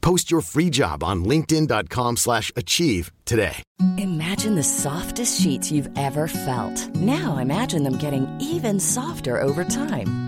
Post your free job on linkedin.com slash achieve today. Imagine the softest sheets you've ever felt. Now imagine them getting even softer over time.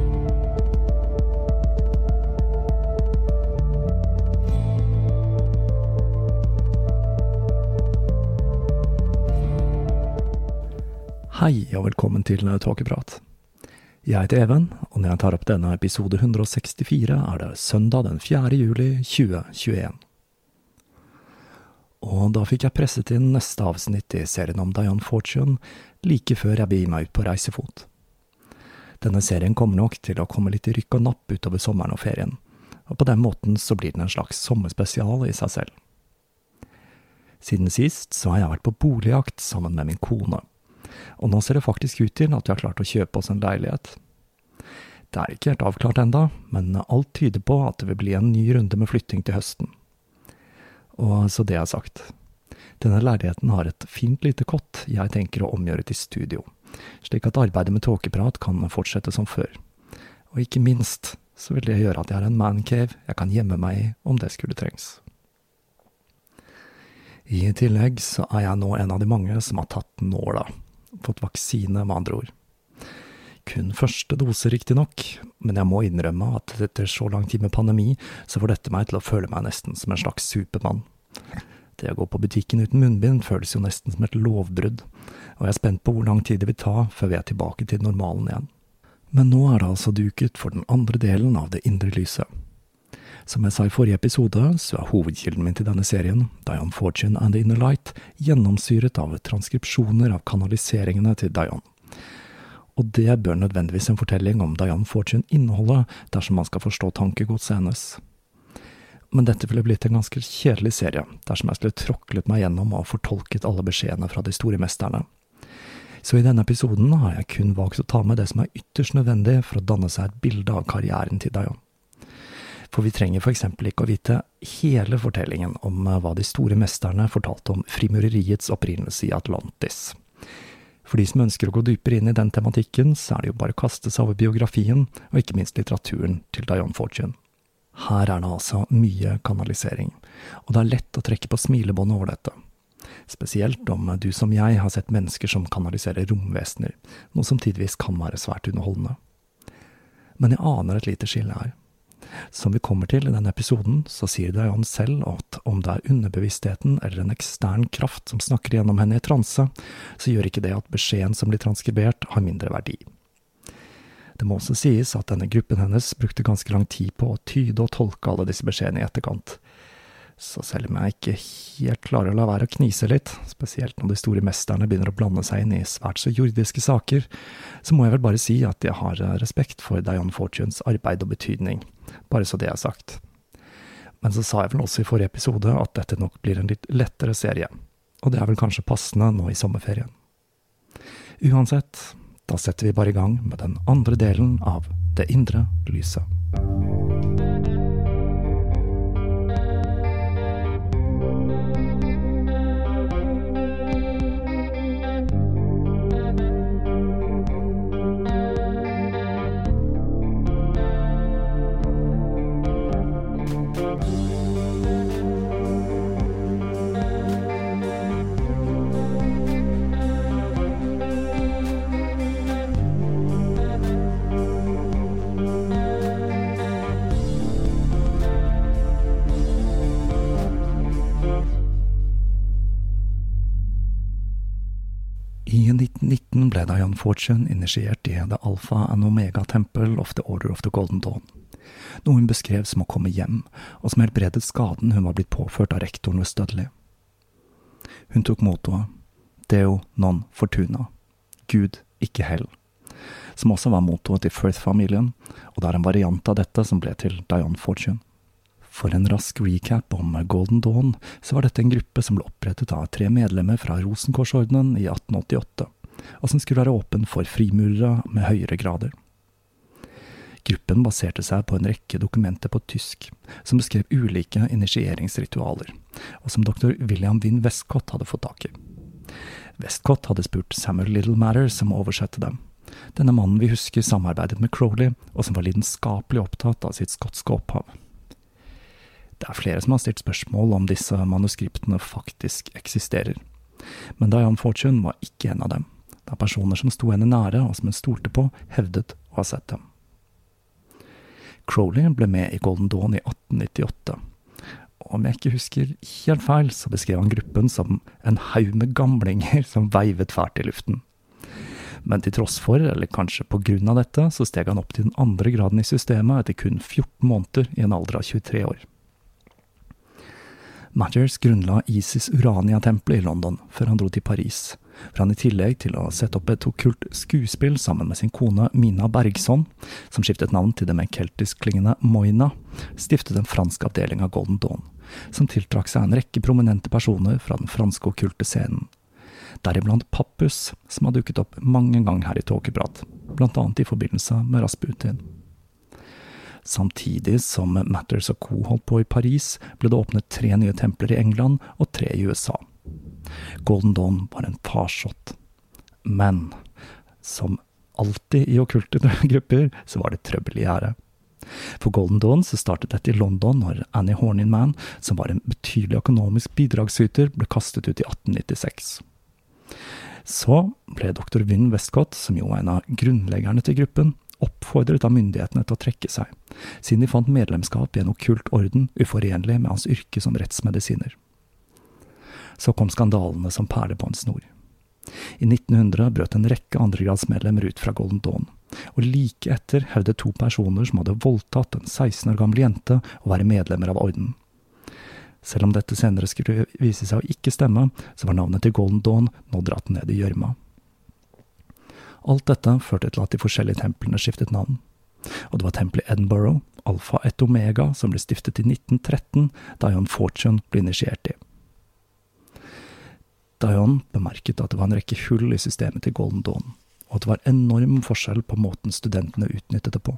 Hei, og velkommen til Tåkeprat. Jeg heter Even, og når jeg tar opp denne episode 164, er det søndag den 4. juli 2021. Og da fikk jeg presset inn neste avsnitt i serien om Diane Fortune like før jeg begir meg ut på reisefot. Denne serien kommer nok til å komme litt i rykk og napp utover sommeren og ferien, og på den måten så blir den en slags sommerspesial i seg selv. Siden sist så har jeg vært på boligjakt sammen med min kone og nå ser det faktisk ut til at vi har klart å kjøpe oss en leilighet. Det er ikke helt avklart enda, men alt tyder på at det vil bli en ny runde med flytting til høsten. Og så det er sagt. Denne leiligheten har et fint lite kott jeg tenker å omgjøre til studio, slik at arbeidet med tåkeprat kan fortsette som før. Og ikke minst så vil det gjøre at jeg har en mancave jeg kan gjemme meg i om det skulle trengs. I tillegg så er jeg nå en av de mange som har tatt nåla, fått vaksine, med andre ord. Kun første dose, riktignok, men jeg må innrømme at etter så lang tid med pandemi, så får dette meg til å føle meg nesten som en slags supermann. Det å gå på butikken uten munnbind føles jo nesten som et lovbrudd, og jeg er spent på hvor lang tid det vil ta før vi er tilbake til normalen igjen. Men nå er det altså duket for den andre delen av det indre lyset. Som jeg sa i forrige episode, så er hovedkilden min til denne serien, Diane Fortune and the Inner Light, gjennomsyret av transkripsjoner av kanaliseringene til Diane. Og det bør nødvendigvis en fortelling om Diane Fortune inneholde, dersom man skal forstå tankegodset hennes. Men dette ville blitt en ganske kjedelig serie, dersom jeg skulle tråklet meg gjennom og fortolket alle beskjedene fra de store mesterne. Så i denne episoden har jeg kun valgt å ta med det som er ytterst nødvendig for å danne seg et bilde av karrieren til Diane. For vi trenger eksempel ikke å vite hele fortellingen om eh, hva de store mesterne fortalte om frimureriets opprinnelse i Atlantis. For de som ønsker å gå dypere inn i den tematikken, så er det jo bare å kaste seg over biografien, og ikke minst litteraturen til Dion Fortune. Her er det altså mye kanalisering, og det er lett å trekke på smilebåndet over dette. Spesielt om du som jeg har sett mennesker som kanaliserer romvesener, noe som tidvis kan være svært underholdende. Men jeg aner et lite skille her. Som vi kommer til i denne episoden, så sier Diane selv at om det er underbevisstheten eller en ekstern kraft som snakker gjennom henne i transe, så gjør ikke det at beskjeden som blir transkribert, har mindre verdi. Det må også sies at denne gruppen hennes brukte ganske lang tid på å tyde og tolke alle disse beskjedene i etterkant, så selv om jeg ikke helt klarer å la være å knise litt, spesielt når de store mesterne begynner å blande seg inn i svært så jordiske saker, så må jeg vel bare si at jeg har eh, respekt for Dion Fortunes arbeid og betydning, bare så det er sagt. Men så sa jeg vel også i forrige episode at dette nok blir en litt lettere serie, og det er vel kanskje passende nå i sommerferien. Uansett, da setter vi bare i gang med den andre delen av Det indre lyset. 1919 Fortune initiert i The Alpha and Omega Temple of the Order of the Golden Dawn, noe hun beskrev som å komme hjem, og som helbredet skaden hun var blitt påført av rektoren ved Studley. Hun tok mottoet Deo non fortuna, Gud, ikke hell, som også var mottoet til Firth-familien, og det er en variant av dette som ble til Dion Fortune. For en rask recap om Golden Dawn, så var dette en gruppe som ble opprettet av tre medlemmer fra Rosenkorsordenen i 1888, og som skulle være åpen for frimurere med høyere grader. Gruppen baserte seg på en rekke dokumenter på tysk, som beskrev ulike initieringsritualer, og som dr. William Winn Westcott hadde fått tak i. Westcott hadde spurt Samuel Little Matter som oversette dem. Denne mannen vi husker samarbeidet med Crowley, og som var lidenskapelig opptatt av sitt skotske opphav. Det er flere som har stilt spørsmål om disse manuskriptene faktisk eksisterer. Men Diane Fortune var ikke en av dem, da personer som sto henne nære og som hun stolte på, hevdet å ha sett dem. Crowley ble med i Golden Dawn i 1898. Om jeg ikke husker helt feil, så beskrev han gruppen som en haug med gamlinger som veivet fælt i luften. Men til tross for, eller kanskje på grunn av dette, så steg han opp til den andre graden i systemet etter kun 14 måneder i en alder av 23 år. Matters grunnla Isis Urania-tempelet i London før han dro til Paris, for han i tillegg til å sette opp et okkult skuespill sammen med sin kone Mina Bergson, som skiftet navn til det mer keltisk-klingende Moina, stiftet en fransk avdeling av Golden Dawn, som tiltrakk seg en rekke prominente personer fra den franske okkulte scenen. Deriblant Pappus, som har dukket opp mange ganger her i Tåkeprat, annet i forbindelse med Rasputin. Samtidig som Matters og Co. holdt på i Paris, ble det åpnet tre nye templer i England og tre i USA. Golden Dawn var en farsott. Men som alltid i okkulte grupper, så var det trøbbel i gjære. For Golden Dawn så startet dette i London når Annie Horninman, som var en betydelig økonomisk bidragsyter, ble kastet ut i 1896. Så ble dr. Wynne Westcott, som jo er en av grunnleggerne til gruppen, oppfordret av myndighetene til å trekke seg, siden de fant medlemskap i en okkult orden uforenlig med hans yrke som rettsmedisiner. Så kom skandalene som perler på en snor. I 1900 brøt en rekke andregradsmedlemmer ut fra Golden Dawn, og like etter hevdet to personer som hadde voldtatt en 16 år gammel jente, å være medlemmer av orden. Selv om dette senere skulle vise seg å ikke stemme, så var navnet til Golden Dawn nå dratt ned i gjørma. Alt dette førte til at de forskjellige templene skiftet navn. Og det var tempelet Edinburgh, Alfa et Omega, som ble stiftet i 1913, da John Fortune ble initiert i. Dion bemerket at det var en rekke hull i systemet til Golden Dawn, og at det var enorm forskjell på måten studentene utnyttet det på.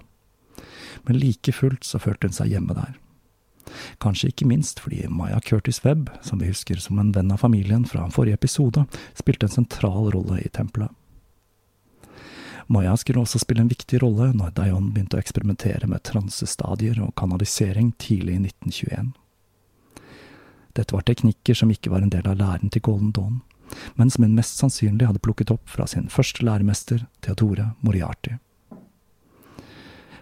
men like fullt så følte hun seg hjemme der. Kanskje ikke minst fordi Maya Curtis Webb, som vi husker som en venn av familien fra forrige episode, spilte en sentral rolle i tempelet. Maya skulle også spille en viktig rolle når Dayon begynte å eksperimentere med transestadier og kanalisering tidlig i 1921. Dette var teknikker som ikke var en del av læren til Golden Dawn, men som hun mest sannsynlig hadde plukket opp fra sin første læremester, Theodore Moriarty.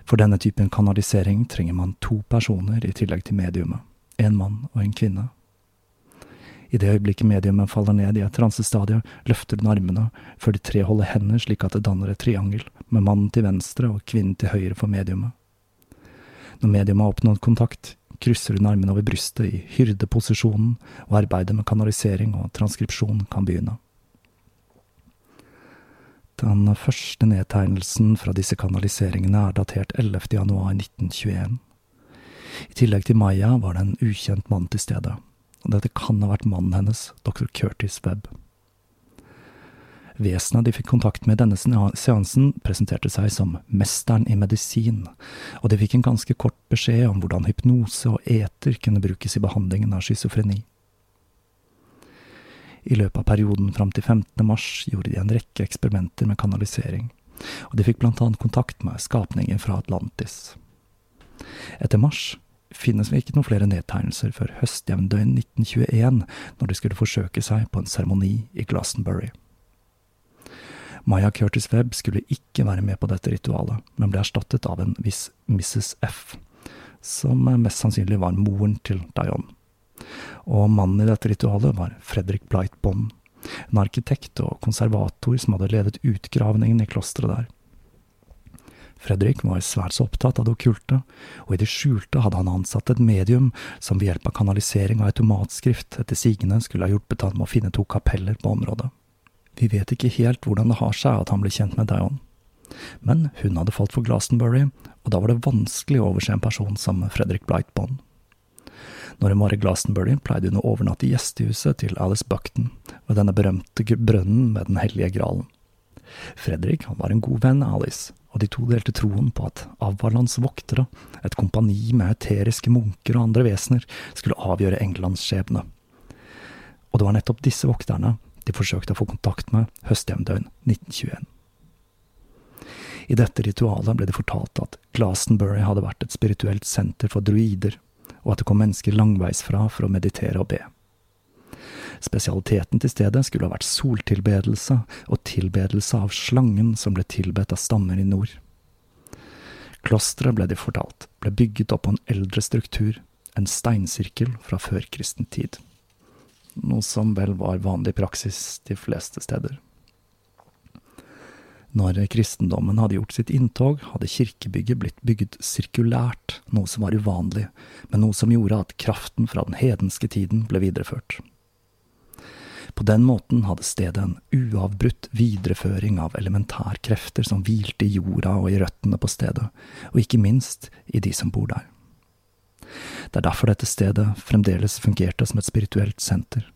For denne typen kanalisering trenger man to personer i tillegg til mediumet, en mann og en kvinne. I det øyeblikket mediumet faller ned i et transestadie, løfter den armene, før de tre holder hender slik at det danner et triangel, med mannen til venstre og kvinnen til høyre for mediumet. Når mediumet har oppnådd kontakt, krysser hun armene over brystet i hyrdeposisjonen, og arbeidet med kanalisering og transkripsjon kan begynne. Den første nedtegnelsen fra disse kanaliseringene er datert 11. januar 1921. I tillegg til Maya var det en ukjent mann til stede, og dette kan ha vært mannen hennes, dr. Curtis Webb. Vesenet de fikk kontakt med i denne seansen, presenterte seg som mesteren i medisin, og de fikk en ganske kort beskjed om hvordan hypnose og eter kunne brukes i behandlingen av schizofreni. I løpet av perioden fram til 15. mars gjorde de en rekke eksperimenter med kanalisering, og de fikk blant annet kontakt med skapninger fra Atlantis. Etter mars finnes vi ikke noen flere nedtegnelser før høstjevndøgn 1921, når de skulle forsøke seg på en seremoni i Glastonbury. Maya Curtis Webb skulle ikke være med på dette ritualet, men ble erstattet av en viss Mrs. F, som mest sannsynlig var moren til Dion og mannen i dette ritualet var Fredrik Blight Bond, en arkitekt og konservator som hadde ledet utgravningen i klosteret der. Fredrik var svært så opptatt av det okkulte, og i det skjulte hadde han ansatt et medium som ved hjelp av kanalisering og automatskrift etter sigende skulle ha hjulpet ham med å finne to kapeller på området. Vi vet ikke helt hvordan det har seg at han ble kjent med Dion. Men hun hadde falt for Glastonbury, og da var det vanskelig å overse en person som Fredrik Blight Bond. Når hun var i Glastonbury, pleide hun å overnatte i gjestehuset til Alice Buckton, ved denne berømte brønnen med Den hellige gralen. Fredrik var en god venn av Alice, og de to delte troen på at Avalans voktere, et kompani med eteriske munker og andre vesener, skulle avgjøre Englands skjebne. Og det var nettopp disse vokterne de forsøkte å få kontakt med høstjevndøgn 1921. I dette ritualet ble det fortalt at Glastonbury hadde vært et spirituelt senter for druider, og at det kom mennesker langveisfra for å meditere og be. Spesialiteten til stedet skulle ha vært soltilbedelse og tilbedelse av slangen som ble tilbedt av stammer i nord. Klosteret, ble de fortalt, ble bygget opp på en eldre struktur, en steinsirkel fra førkristen tid. Noe som vel var vanlig praksis de fleste steder. Når kristendommen hadde gjort sitt inntog, hadde kirkebygget blitt bygget sirkulært, noe som var uvanlig, men noe som gjorde at kraften fra den hedenske tiden ble videreført. På den måten hadde stedet en uavbrutt videreføring av elementærkrefter som hvilte i jorda og i røttene på stedet, og ikke minst i de som bor der. Det er derfor dette stedet fremdeles fungerte som et spirituelt senter.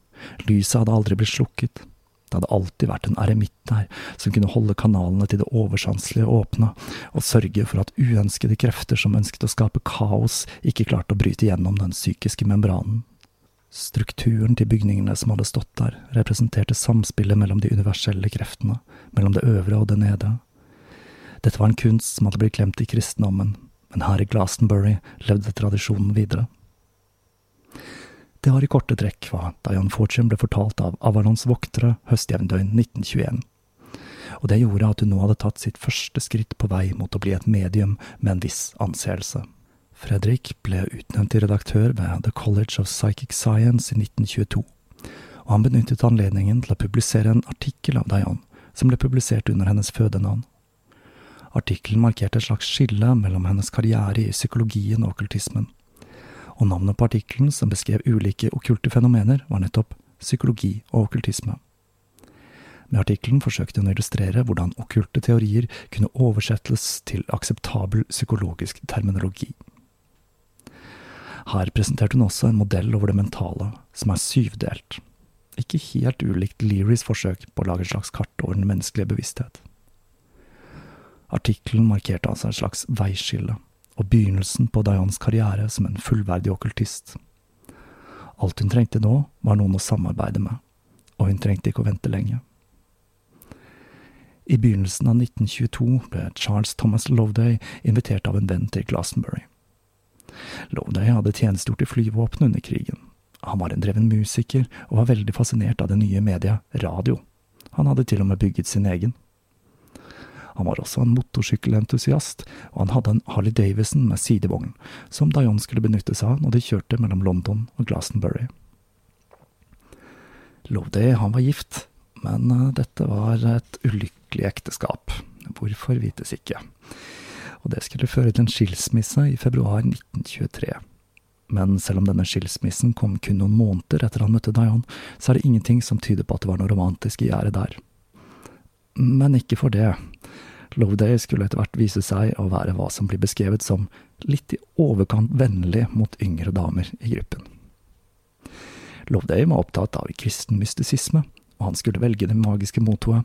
Lyset hadde aldri blitt slukket, det hadde alltid vært en eremitt der, som kunne holde kanalene til det oversanselige åpne, og sørge for at uønskede krefter som ønsket å skape kaos, ikke klarte å bryte gjennom den psykiske membranen. Strukturen til bygningene som hadde stått der, representerte samspillet mellom de universelle kreftene, mellom det øvre og det nede. Dette var en kunst som hadde blitt glemt i kristendommen, men her i Glastonbury levde tradisjonen videre. Det har i korte trekk hva Dian Fortune ble fortalt av Avalons voktere høstjevndøgn 1921. Og det gjorde at hun nå hadde tatt sitt første skritt på vei mot å bli et medium med en viss anseelse. Fredrik ble utnevnt til redaktør ved The College of Psychic Science i 1922, og han benyttet anledningen til å publisere en artikkel av Dian, som ble publisert under hennes fødenavn. Artikkelen markerte et slags skille mellom hennes karriere i psykologien og okkultismen og navnet på artikkelen, som beskrev ulike okkulte fenomener, var nettopp psykologi og okkultisme. Med artikkelen forsøkte hun å illustrere hvordan okkulte teorier kunne oversettes til akseptabel psykologisk terminologi. Her presenterte hun også en modell over det mentale, som er syvdelt, ikke helt ulikt Learys forsøk på å lage et slags kart over den menneskelige bevissthet. Artikkelen markerte altså et slags veiskille, og begynnelsen på Dianes karriere som en fullverdig okkultist. Alt hun trengte nå, var noen å samarbeide med, og hun trengte ikke å vente lenge. I begynnelsen av 1922 ble Charles Thomas Loveday invitert av en venn til Glastonbury. Loveday hadde tjenestegjort i flyvåpenet under krigen. Han var en dreven musiker, og var veldig fascinert av det nye mediet radio. Han hadde til og med bygget sin egen. Han var også en motorsykkelentusiast, og han hadde en Harley Davison med sidevogn, som Dion skulle benytte seg av når de kjørte mellom London og Glastonbury. Loveday han var gift, men eh, dette var et ulykkelig ekteskap. Hvorfor vites ikke. Og det skulle føre til en skilsmisse i februar 1923. Men selv om denne skilsmissen kom kun noen måneder etter han møtte Dion, så er det ingenting som tyder på at det var noe romantisk i gjerdet der. Men ikke for det. Loveday skulle etter hvert vise seg å være hva som blir beskrevet som litt i overkant vennlig mot yngre damer i gruppen. Loveday var opptatt av kristen mystisisme, og han skulle velge det magiske mottoet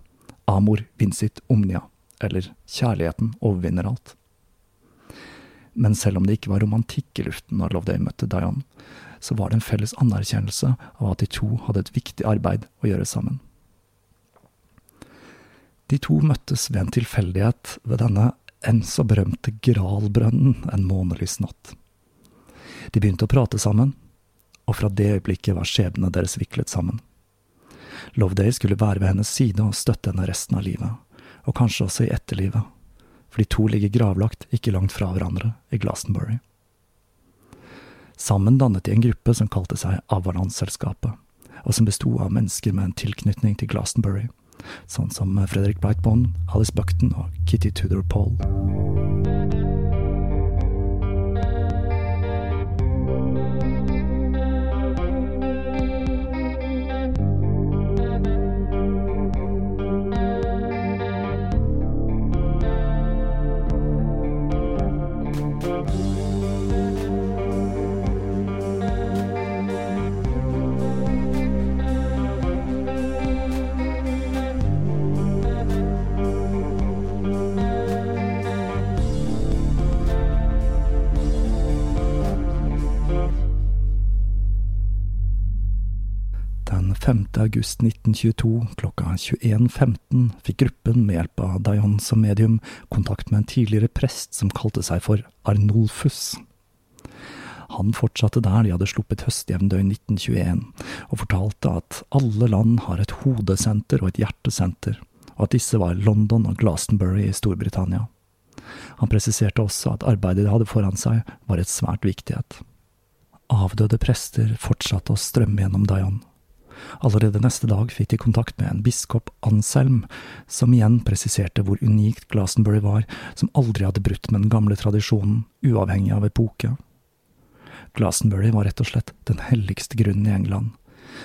Amor vincit omnia, eller Kjærligheten overvinner alt. Men selv om det ikke var romantikk i luften når Loveday møtte Diane, så var det en felles anerkjennelse av at de to hadde et viktig arbeid å gjøre sammen. De to møttes ved en tilfeldighet ved denne enn så berømte Gralbrønnen en månelys natt. De begynte å prate sammen, og fra det øyeblikket var skjebnene deres viklet sammen. Loveday skulle være ved hennes side og støtte henne resten av livet, og kanskje også i etterlivet, for de to ligger gravlagt ikke langt fra hverandre i Glastonbury. Sammen dannet de en gruppe som kalte seg Avalanselskapet, og som besto av mennesker med en tilknytning til Glastonbury sånn som Fredrik Brightbond, Alice Buckton og Kitty Tudor Paul. Den 5. august 1922 klokka 21.15 fikk gruppen med hjelp av Dion som medium kontakt med en tidligere prest som kalte seg for Arnolfus. Han fortsatte der de hadde sluppet høstjevndøgn 1921, og fortalte at alle land har et hodesenter og et hjertesenter, og at disse var London og Glastonbury i Storbritannia. Han presiserte også at arbeidet de hadde foran seg, var et svært viktighet. Avdøde prester fortsatte å strømme gjennom Dion, Allerede neste dag fikk de kontakt med en biskop, Anselm, som igjen presiserte hvor unikt Glastonbury var, som aldri hadde brutt med den gamle tradisjonen, uavhengig av epoke. Glastonbury var rett og slett den helligste grunnen i England,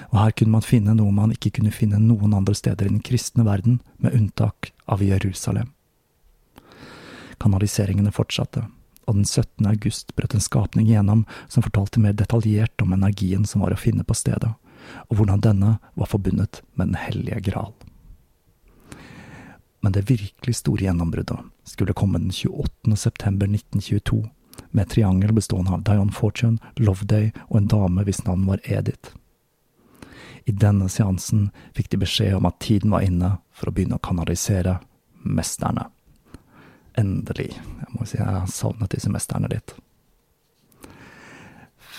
og her kunne man finne noe man ikke kunne finne noen andre steder i den kristne verden, med unntak av Jerusalem. Kanaliseringene fortsatte, og den 17. august brøt en skapning igjennom som fortalte mer detaljert om energien som var å finne på stedet og hvordan denne var forbundet med Den hellige gral. Men det virkelig store gjennombruddet skulle komme den 28. september 1922, med et triangel bestående av Dion Fortune, Loveday og en dame hvis navn var Edith. I denne seansen fikk de beskjed om at tiden var inne for å begynne å kanalisere mesterne. Endelig. Jeg må si jeg har savnet disse mesterne litt.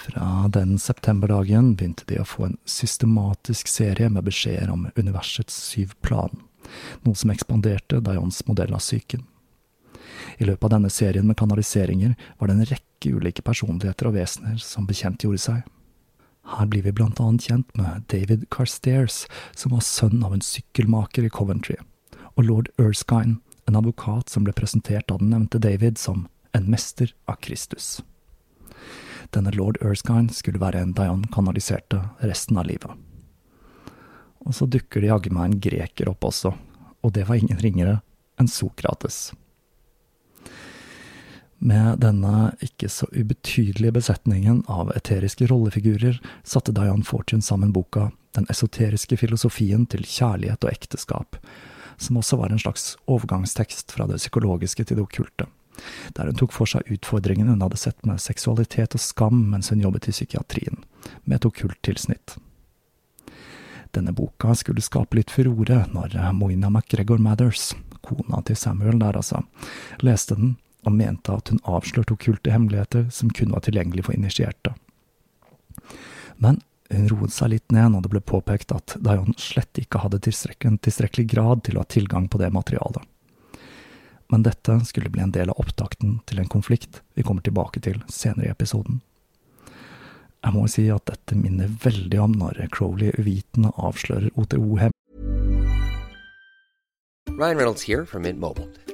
Fra den septemberdagen begynte de å få en systematisk serie med beskjeder om universets syv plan, noe som ekspanderte Dions modell av psyken. I løpet av denne serien med kanaliseringer var det en rekke ulike personligheter og vesener som bekjentgjorde seg. Her blir vi blant annet kjent med David Carstairs, som var sønn av en sykkelmaker i Coventry, og lord Erskine, en advokat som ble presentert av den nevnte David som en mester av Kristus. Denne lord Erskine skulle være en Dion kanaliserte resten av livet. Og så dukker det jaggu meg en greker opp også, og det var ingen ringere enn Sokrates. Med denne ikke så ubetydelige besetningen av eteriske rollefigurer satte Dian Fortune sammen boka Den esoteriske filosofien til kjærlighet og ekteskap, som også var en slags overgangstekst fra det psykologiske til det okkulte, der hun tok for seg utfordringene hun hadde sett med seksualitet og skam mens hun jobbet i psykiatrien, med et okkult tilsnitt. Denne boka skulle skape litt furore når Moina McGregor Mathers, kona til Samuel der altså, leste den og mente at hun avslørte okkulte hemmeligheter som kun var tilgjengelig for initierte. Men hun roet seg litt ned når det ble påpekt at Dion slett ikke hadde tilstrekkelig grad til å ha tilgang på det materialet. Men dette skulle bli en del av opptakten til en konflikt vi kommer tilbake til senere i episoden. Jeg må si at dette minner veldig om når Crowley uvitende avslører OTO-hem Ryan Reynolds her fra Mint Mobile.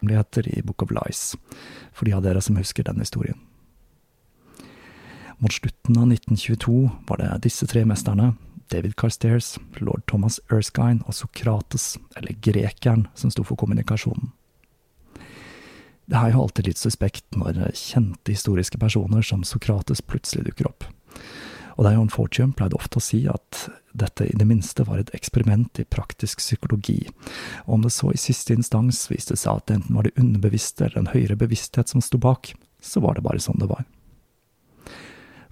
Hemmeligheter i Book of Lies, for de av dere som husker den historien. Mot slutten av 1922 var det disse tre mesterne, David Carstairs, lord Thomas Erskine og Sokrates, eller grekeren, som sto for kommunikasjonen. Det er jo alltid litt suspekt når kjente historiske personer som Sokrates plutselig dukker opp. Og Dion Fortune pleide ofte å si at dette i det minste var et eksperiment i praktisk psykologi, og om det så i siste instans viste seg at enten var det underbevisste eller en høyere bevissthet som sto bak, så var det bare sånn det var.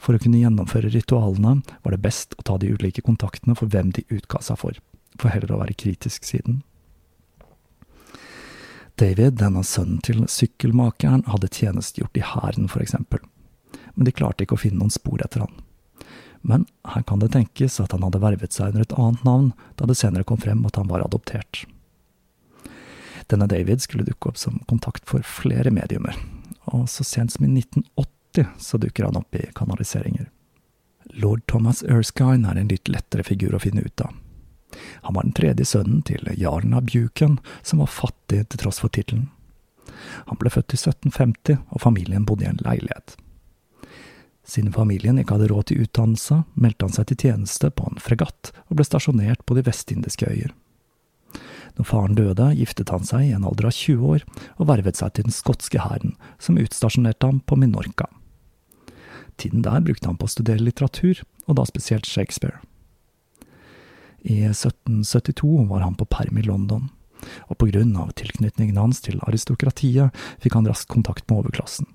For å kunne gjennomføre ritualene var det best å ta de ulike kontaktene for hvem de utga seg for, for heller å være kritisk siden. David, denne sønnen til sykkelmakeren, hadde tjenestegjort i hæren, for eksempel, men de klarte ikke å finne noen spor etter han. Men her kan det tenkes at han hadde vervet seg under et annet navn, da det senere kom frem at han var adoptert. Denne David skulle dukke opp som kontakt for flere mediumer, og så sent som i 1980 så dukker han opp i kanaliseringer. Lord Thomas Erskine er en litt lettere figur å finne ut av. Han var den tredje sønnen til jarlen av Buchan, som var fattig til tross for tittelen. Han ble født i 1750, og familien bodde i en leilighet. Siden familien ikke hadde råd til utdannelse, meldte han seg til tjeneste på en fregatt og ble stasjonert på de vestindiske øyer. Når faren døde, giftet han seg i en alder av 20 år og vervet seg til den skotske hæren, som utstasjonerte ham på Minorca. Tiden der brukte han på å studere litteratur, og da spesielt Shakespeare. I 1772 var han på perm i London, og på grunn av tilknytningen hans til aristokratiet fikk han raskt kontakt med overklassen.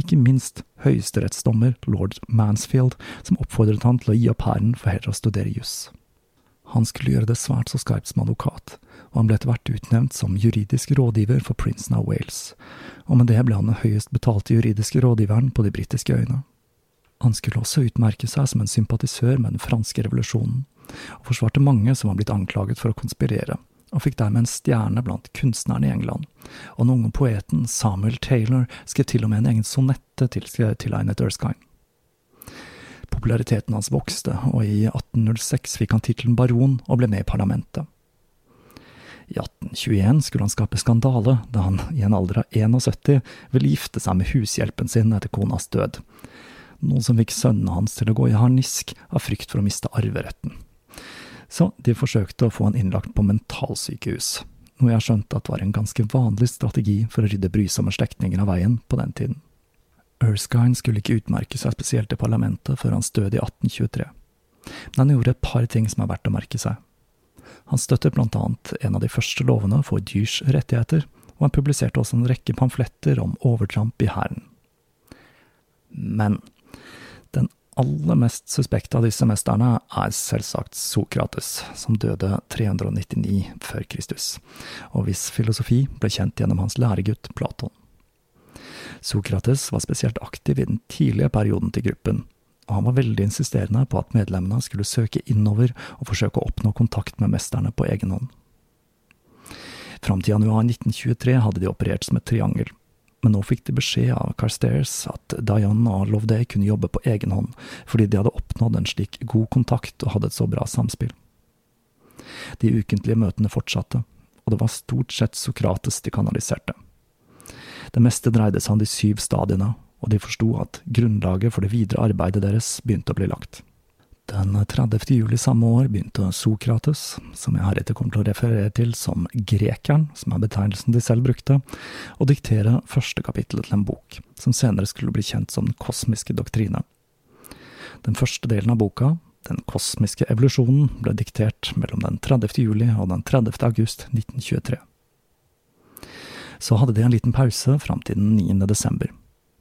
Ikke minst høyesterettsdommer lord Mansfield, som oppfordret han til å gi opp hæren for heller å studere juss. Han skulle gjøre det svært så skarpt som advokat, og han ble etter hvert utnevnt som juridisk rådgiver for prinsen av Wales, og med det ble han den høyest betalte juridiske rådgiveren på de britiske øyene. Han skulle også utmerke seg som en sympatisør med den franske revolusjonen, og forsvarte mange som var blitt anklaget for å konspirere, og fikk dermed en stjerne blant kunstnerne i England, og den unge poeten Samuel Taylor skrev til og med en egen sonette til tilegnet Erskine. Populariteten hans vokste, og i 1806 fikk han tittelen baron og ble med i parlamentet. I 1821 skulle han skape skandale da han i en alder av 71 ville gifte seg med hushjelpen sin etter konas død, noe som fikk sønnene hans til å gå i harnisk av frykt for å miste arveretten. Så de forsøkte å få han innlagt på mentalsykehus, noe jeg skjønte at var en ganske vanlig strategi for å rydde brysomme slektninger av veien på den tiden. Erskine skulle ikke utmerke seg spesielt i parlamentet før hans død i 1823, men han gjorde et par ting som er verdt å merke seg. Han støttet blant annet en av de første lovene for dyrs rettigheter, og han publiserte også en rekke pamfletter om overtramp i hæren. Men aller mest suspekte av disse mesterne er selvsagt Sokrates, som døde 399 før Kristus, og hvis filosofi ble kjent gjennom hans læregutt Platon. Sokrates var spesielt aktiv i den tidlige perioden til gruppen, og han var veldig insisterende på at medlemmene skulle søke innover og forsøke å oppnå kontakt med mesterne på egen hånd. Fram til januar 1923 hadde de operert som et triangel, men nå fikk de beskjed av Carstairs at Diana og Loveday kunne jobbe på egen hånd, fordi de hadde oppnådd en slik god kontakt og hadde et så bra samspill. De ukentlige møtene fortsatte, og det var stort sett Sokrates de kanaliserte. Det meste dreide seg om de syv stadiene, og de forsto at grunnlaget for det videre arbeidet deres begynte å bli lagt. Den 30. juli samme år begynte Sokrates, som jeg heretter kommer til å referere til som grekeren, som er betegnelsen de selv brukte, å diktere første kapittelet til en bok, som senere skulle bli kjent som Den kosmiske doktrine. Den første delen av boka, Den kosmiske evolusjonen, ble diktert mellom den 30. juli og den 30. august 1923. Så hadde de en liten pause fram til den 9. desember,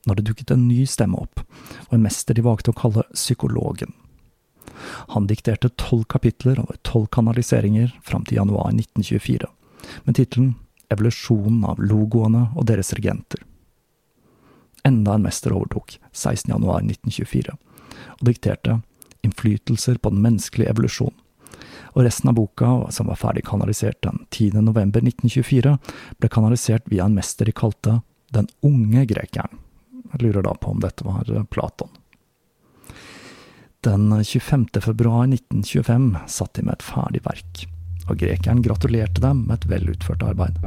når det dukket en ny stemme opp, og en mester de valgte å kalle psykologen. Han dikterte tolv kapitler over tolv kanaliseringer fram til januar 1924, med tittelen Evolusjonen av logoene og deres regenter. Enda en mester overtok 16. januar 1924, og dikterte Innflytelser på den menneskelige evolusjon. Og resten av boka, som var ferdig kanalisert den 10. november 1924, ble kanalisert via en mester de kalte Den unge grekeren. Jeg lurer da på om dette var Platon. Den 25. februar 1925 satt de med et ferdig verk, og grekeren gratulerte dem med et vel utført arbeid.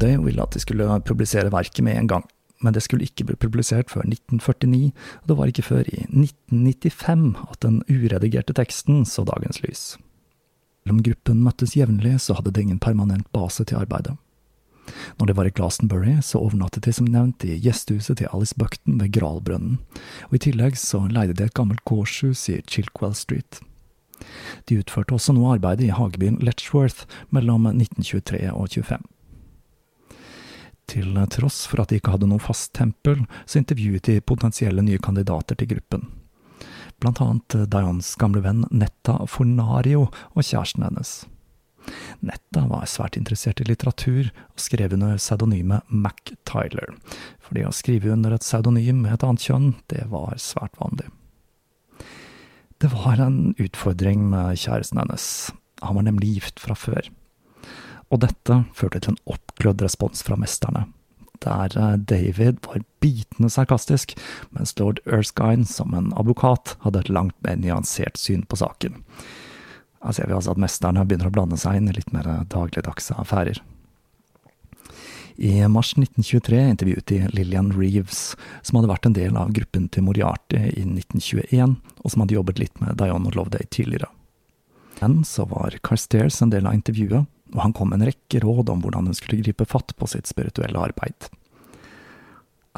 Loveday ville at de skulle publisere verket med en gang, men det skulle ikke bli publisert før 1949, og det var ikke før i 1995 at den uredigerte teksten så dagens lys. Selv om gruppen møttes jevnlig, så hadde det ingen permanent base til arbeidet. Når de var i Glastonbury, så overnattet de som nevnt i gjestehuset til Alice Buckton ved Gralbrønnen, og i tillegg så leide de et gammelt gårdshus i Chilkwell Street. De utførte også noe arbeid i hagebyen Letchworth mellom 1923 og 25. Til tross for at de ikke hadde noe fast tempel, så intervjuet de potensielle nye kandidater til gruppen. Blant annet Dianes gamle venn Netta Fornario og kjæresten hennes. Netta var svært interessert i litteratur, og skrev under pseudonymet Mac Tyler, fordi å skrive under et pseudonym med et annet kjønn, det var svært vanlig. Det var en utfordring med kjæresten hennes, han var nemlig gift fra før og dette førte til en oppglødd respons fra mesterne, der eh, David var bitende sarkastisk, mens lord Erskine, som en advokat, hadde et langt mer nyansert syn på saken. Her ser vi altså at mesterne begynner å blande seg inn i litt mer dagligdagse affærer. I mars 1923 intervjuet de Lillian Reeves, som hadde vært en del av gruppen til Moriarty i 1921, og som hadde jobbet litt med Dione Loveday tidligere. Men så var Carstairs en del av intervjuet, og han kom med en rekke råd om hvordan hun skulle gripe fatt på sitt spirituelle arbeid.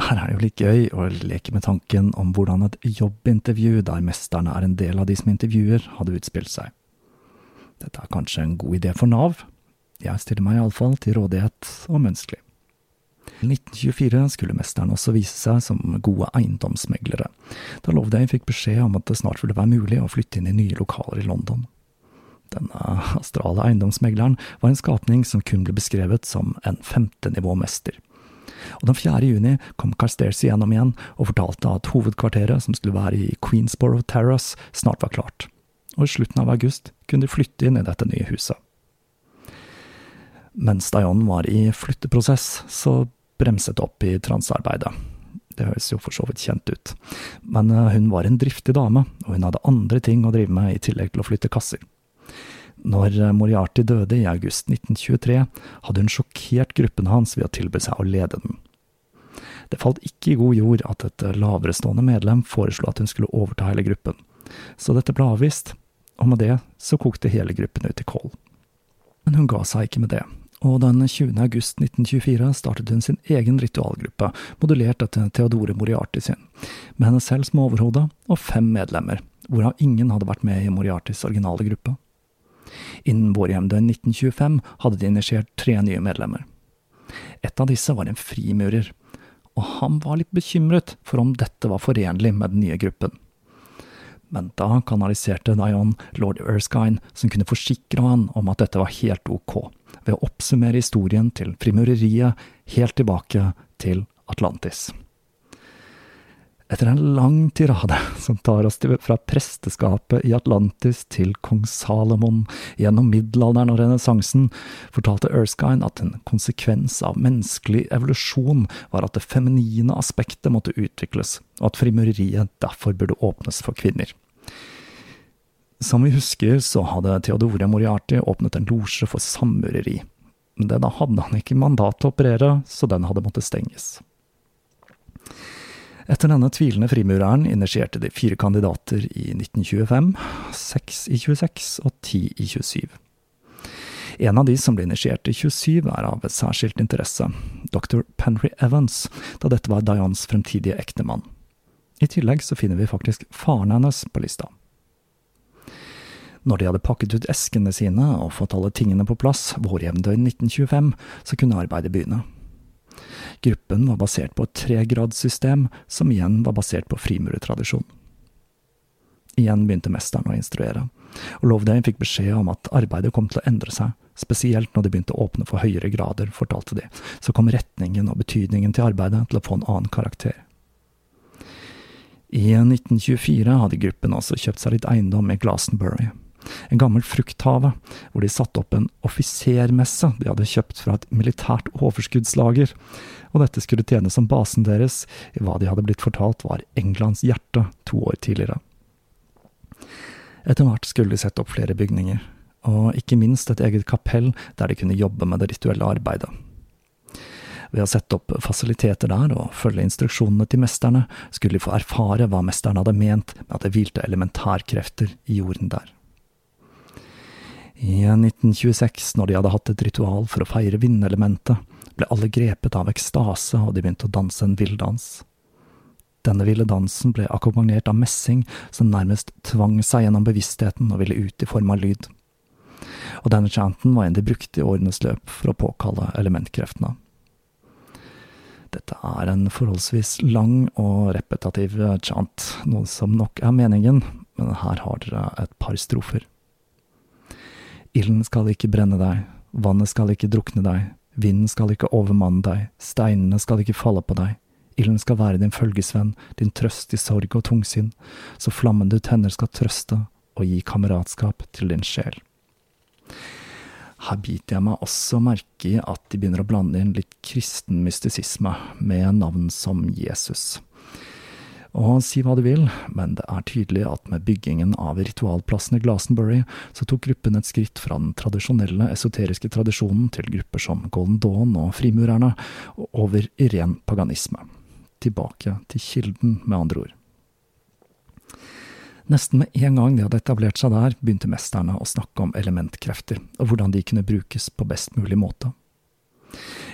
Her er det jo litt gøy å leke med tanken om hvordan et jobbintervju der mesterne er en del av de som intervjuer, hadde utspilt seg. Dette er kanskje en god idé for Nav? Jeg stiller meg iallfall til rådighet om ønskelig. I 1924 skulle mesterne også vise seg som gode eiendomsmeglere, da Loveday fikk beskjed om at det snart ville være mulig å flytte inn i nye lokaler i London. Denne astrale eiendomsmegleren var en skapning som kun ble beskrevet som en femtenivåmester. Og den 4. juni kom Carstairs igjennom igjen og fortalte at hovedkvarteret, som skulle være i Queensborough Terrace, snart var klart, og i slutten av august kunne de flytte inn i dette nye huset. Mens Dion var i flytteprosess, så bremset opp i transarbeidet. Det høres jo for så vidt kjent ut, men eh, hun var en driftig dame, og hun hadde andre ting å drive med i tillegg til å flytte kasser. Når Moriarty døde i august 1923, hadde hun sjokkert gruppen hans ved å tilby seg å lede den. Det falt ikke i god jord at et laverestående medlem foreslo at hun skulle overta hele gruppen, så dette ble avvist, og med det så kokte hele gruppen ut i kål. Men hun ga seg ikke med det, og den 20. august 1924 startet hun sin egen ritualgruppe, modulert etter Theodore Moriarty sin, med henne selv som overhode og fem medlemmer, hvorav ingen hadde vært med i Moriartys originale gruppe. Innen vår hjemdøgn 1925 hadde de initiert tre nye medlemmer. Et av disse var en frimurer, og han var litt bekymret for om dette var forenlig med den nye gruppen. Men da kanaliserte Dion lord Erskine, som kunne forsikre han om at dette var helt ok, ved å oppsummere historien til frimureriet helt tilbake til Atlantis. Etter en lang tirade som tar oss fra presteskapet i Atlantis til kong Salomon gjennom middelalderen og renessansen, fortalte Erskine at en konsekvens av menneskelig evolusjon var at det feminine aspektet måtte utvikles, og at frimureriet derfor burde åpnes for kvinner. Som vi husker, så hadde Theodore Moriarty åpnet en losje for sammureri, men den hadde han ikke mandat til å operere, så den hadde måttet stenges. Etter denne tvilende frimureren initierte de fire kandidater i 1925, seks i 26 og ti i 27. En av de som ble initiert i 27, er av særskilt interesse, dr. Penry Evans, da dette var Dianes fremtidige ektemann. I tillegg så finner vi faktisk faren hennes på lista. Når de hadde pakket ut eskene sine og fått alle tingene på plass vårjevndøgn 1925, så kunne arbeidet begynne. Gruppen var basert på et tregradssystem, som igjen var basert på frimurertradisjon. Igjen begynte mesteren å instruere, og Loveday fikk beskjed om at arbeidet kom til å endre seg, spesielt når de begynte å åpne for høyere grader, fortalte de, så kom retningen og betydningen til arbeidet til å få en annen karakter. I 1924 hadde gruppen også kjøpt seg litt eiendom i Glastonbury, en gammel frukthave, hvor de satte opp en offisermesse de hadde kjøpt fra et militært overskuddslager, og dette skulle tjene som basen deres i hva de hadde blitt fortalt var Englands hjerte to år tidligere. Etter hvert skulle de sette opp flere bygninger, og ikke minst et eget kapell der de kunne jobbe med det rituelle arbeidet. Ved å sette opp fasiliteter der og følge instruksjonene til mesterne, skulle de få erfare hva mesterne hadde ment med at det hvilte elementærkrefter i jorden der. I 1926, når de hadde hatt et ritual for å feire vindelementet, ble alle grepet av ekstase, og de begynte å danse en villdans. Denne ville dansen ble akkompagnert av messing som nærmest tvang seg gjennom bevisstheten og ville ut i form av lyd. Og denne chanten var en de brukte i årenes løp for å påkalle elementkreftene. Dette er en forholdsvis lang og repetativ chant, noe som nok er meningen, men her har dere et par strofer. Ilden skal ikke brenne deg, vannet skal ikke drukne deg, vinden skal ikke overmanne deg, steinene skal ikke falle på deg, ilden skal være din følgesvenn, din trøst i sorg og tungsinn, så flammen du tenner skal trøste og gi kameratskap til din sjel. Her biter jeg meg også merke i at de begynner å blande inn litt kristen mystisisme med navn som Jesus. Og si hva du vil, men det er tydelig at med byggingen av ritualplassen i Glastonbury, så tok gruppen et skritt fra den tradisjonelle esoteriske tradisjonen til grupper som Golden Dawn og frimurerne, og over i ren paganisme. Tilbake til kilden, med andre ord. Nesten med en gang de hadde etablert seg der, begynte mesterne å snakke om elementkrefter, og hvordan de kunne brukes på best mulig måte.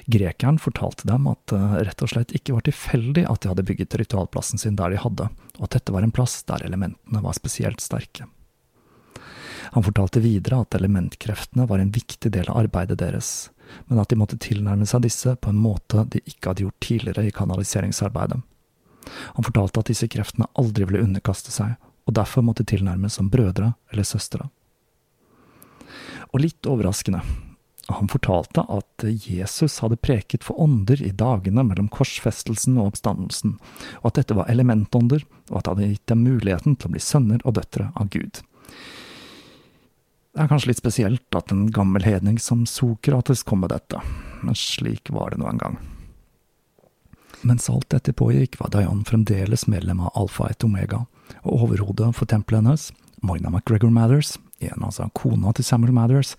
Grekeren fortalte dem at det rett og slett ikke var tilfeldig at de hadde bygget ritualplassen sin der de hadde, og at dette var en plass der elementene var spesielt sterke. Han fortalte videre at elementkreftene var en viktig del av arbeidet deres, men at de måtte tilnærme seg disse på en måte de ikke hadde gjort tidligere i kanaliseringsarbeidet. Han fortalte at disse kreftene aldri ville underkaste seg, og derfor måtte tilnærmes som brødre eller søstre. Og litt overraskende, han fortalte at Jesus hadde preket for ånder i dagene mellom korsfestelsen og oppstandelsen, og at dette var elementånder, og at det hadde gitt dem muligheten til å bli sønner og døtre av Gud. Det er kanskje litt spesielt at en gammel hedning som Sokrates kom med dette, men slik var det nå en gang. Mens alt dette pågikk, var Dayan fremdeles medlem av Alfa et Omega, og overhodet for tempelet hennes, Moina McGregor Mathers, en altså kona til Samuel Mathers,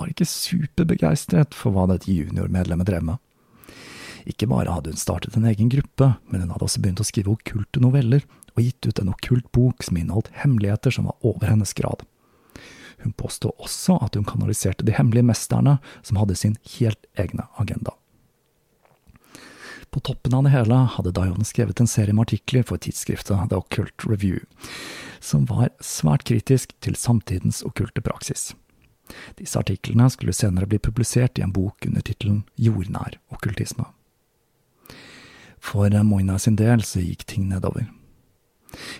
var ikke superbegeistret for hva dette juniormedlemmet drev med. Ikke bare hadde hun startet en egen gruppe, men hun hadde også begynt å skrive okkulte noveller, og gitt ut en okkult bok som inneholdt hemmeligheter som var over hennes grad. Hun påstod også at hun kanaliserte de hemmelige mesterne, som hadde sin helt egne agenda. På toppen av det hele hadde Dion skrevet en serie med artikler for tidsskriftet The Occult Review, som var svært kritisk til samtidens okkulte praksis. Disse artiklene skulle senere bli publisert i en bok under tittelen Jordnær okkultisme. For Moina sin del så gikk ting nedover.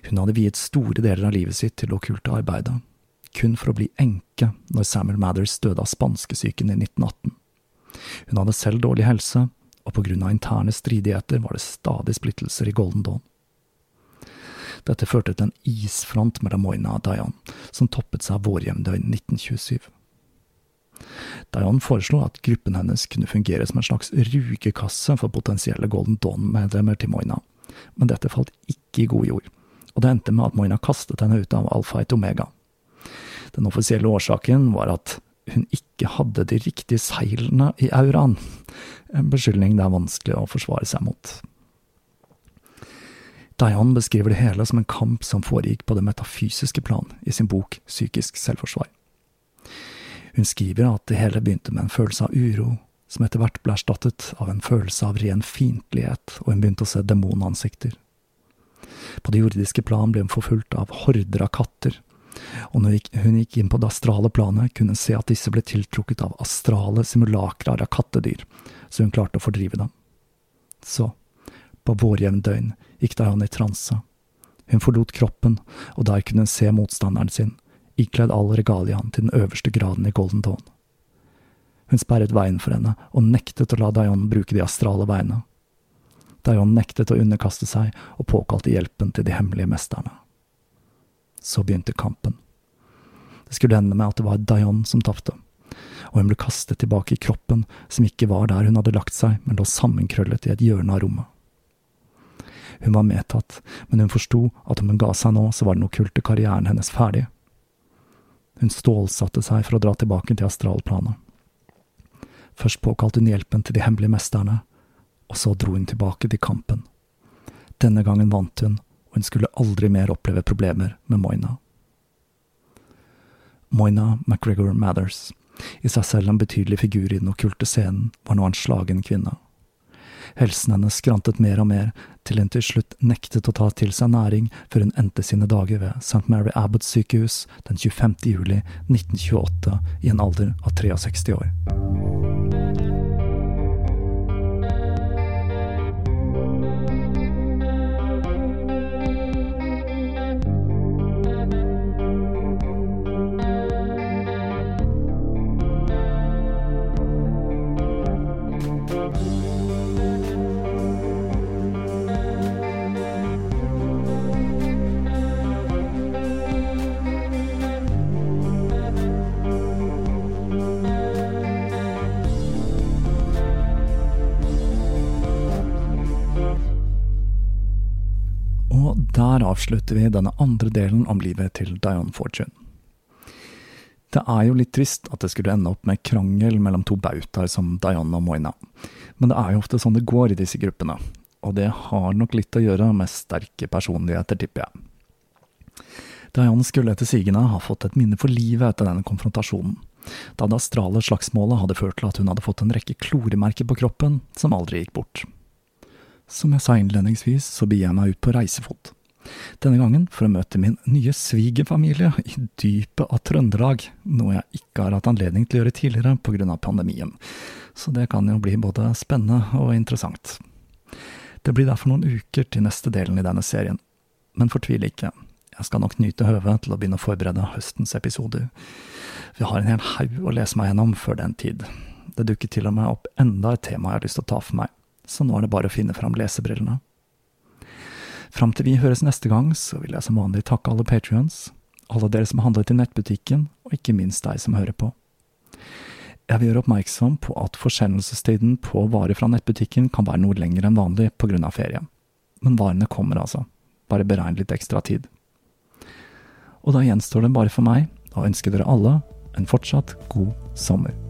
Hun hadde viet store deler av livet sitt til det okkulte arbeidet, kun for å bli enke når Samuel Mathers døde av spanskesyken i 1918. Hun hadde selv dårlig helse, og på grunn av interne stridigheter var det stadig splittelser i Golden Dawn. Dette førte til en isfront mellom Moina og Diane, som toppet seg vårjevndøgn 1927. Diane foreslo at gruppen hennes kunne fungere som en slags rugekasse for potensielle Golden Dawn-medlemmer til Moina, men dette falt ikke i god jord, og det endte med at Moina kastet henne ut av Alfa et Omega. Den offisielle årsaken var at hun ikke hadde de riktige seilene i auraen, en beskyldning det er vanskelig å forsvare seg mot. Diane beskriver det hele som en kamp som foregikk på det metafysiske plan i sin bok Psykisk selvforsvar. Hun skriver at det hele begynte med en følelse av uro, som etter hvert ble erstattet av en følelse av ren fiendtlighet, og hun begynte å se demonansikter. På det jordiske plan ble hun forfulgt av horder av katter, og når hun gikk inn på det astrale planet, kunne hun se at disse ble tiltrukket av astrale simulakrar av kattedyr, så hun klarte å fordrive dem. Så, på vårjevndøgn, gikk Diane i transe. Hun forlot kroppen, og der kunne hun se motstanderen sin, ikledd all regaliaen til den øverste graden i Golden Dawn. Hun sperret veien for henne og nektet å la Dayon bruke de astrale veiene. Dayon nektet å underkaste seg og påkalte hjelpen til de hemmelige mesterne. Så begynte kampen. Det skulle ende med at det var Dayon som tapte, og hun ble kastet tilbake i kroppen, som ikke var der hun hadde lagt seg, men lå sammenkrøllet i et hjørne av rommet. Hun var medtatt, men hun forsto at om hun ga seg nå, så var den okkulte karrieren hennes ferdig. Hun stålsatte seg for å dra tilbake til astralplanet. Først påkalte hun hjelpen til de hemmelige mesterne, og så dro hun tilbake til kampen. Denne gangen vant hun, og hun skulle aldri mer oppleve problemer med Moina. Moina McGregor Mathers, i seg selv en betydelig figur i den okkulte scenen, var nå en slagen kvinne. Helsen hennes skrantet mer og mer, til hun til slutt nektet å ta til seg næring før hun endte sine dager ved St. Mary Abbott sykehus den 25. juli 1928 i en alder av 63 år. Der avslutter vi denne andre delen om livet til Diane Fortune. Det er jo litt trist at det skulle ende opp med krangel mellom to bautaer som Diane og Moina, men det er jo ofte sånn det går i disse gruppene, og det har nok litt å gjøre med sterke personligheter, tipper jeg. Dianne skulle etter sigende ha fått et minne for livet etter denne konfrontasjonen, da det astrale slagsmålet hadde ført til at hun hadde fått en rekke kloremerker på kroppen som aldri gikk bort. Som jeg sa innledningsvis, så begir jeg meg ut på reisefot. Denne gangen for å møte min nye svigerfamilie i dypet av Trøndelag, noe jeg ikke har hatt anledning til å gjøre tidligere av pandemien, så det kan jo bli både spennende og interessant. Det blir derfor noen uker til neste delen i denne serien, men fortvil ikke, jeg skal nok nyte høvet til å begynne å forberede høstens episoder. Vi har en hel haug å lese meg gjennom før den tid. Det dukker til og med opp enda et tema jeg har lyst til å ta for meg, så nå er det bare å finne fram lesebrillene. Fram til vi høres neste gang, så vil jeg som vanlig takke alle patrions, alle dere som handlet i nettbutikken, og ikke minst deg som hører på. Jeg vil gjøre oppmerksom på at forsendelsestiden på varer fra nettbutikken kan være noe lenger enn vanlig av ferie. Men varene kommer altså, bare beregn litt ekstra tid. Og da gjenstår det bare for meg å ønske dere alle en fortsatt god sommer.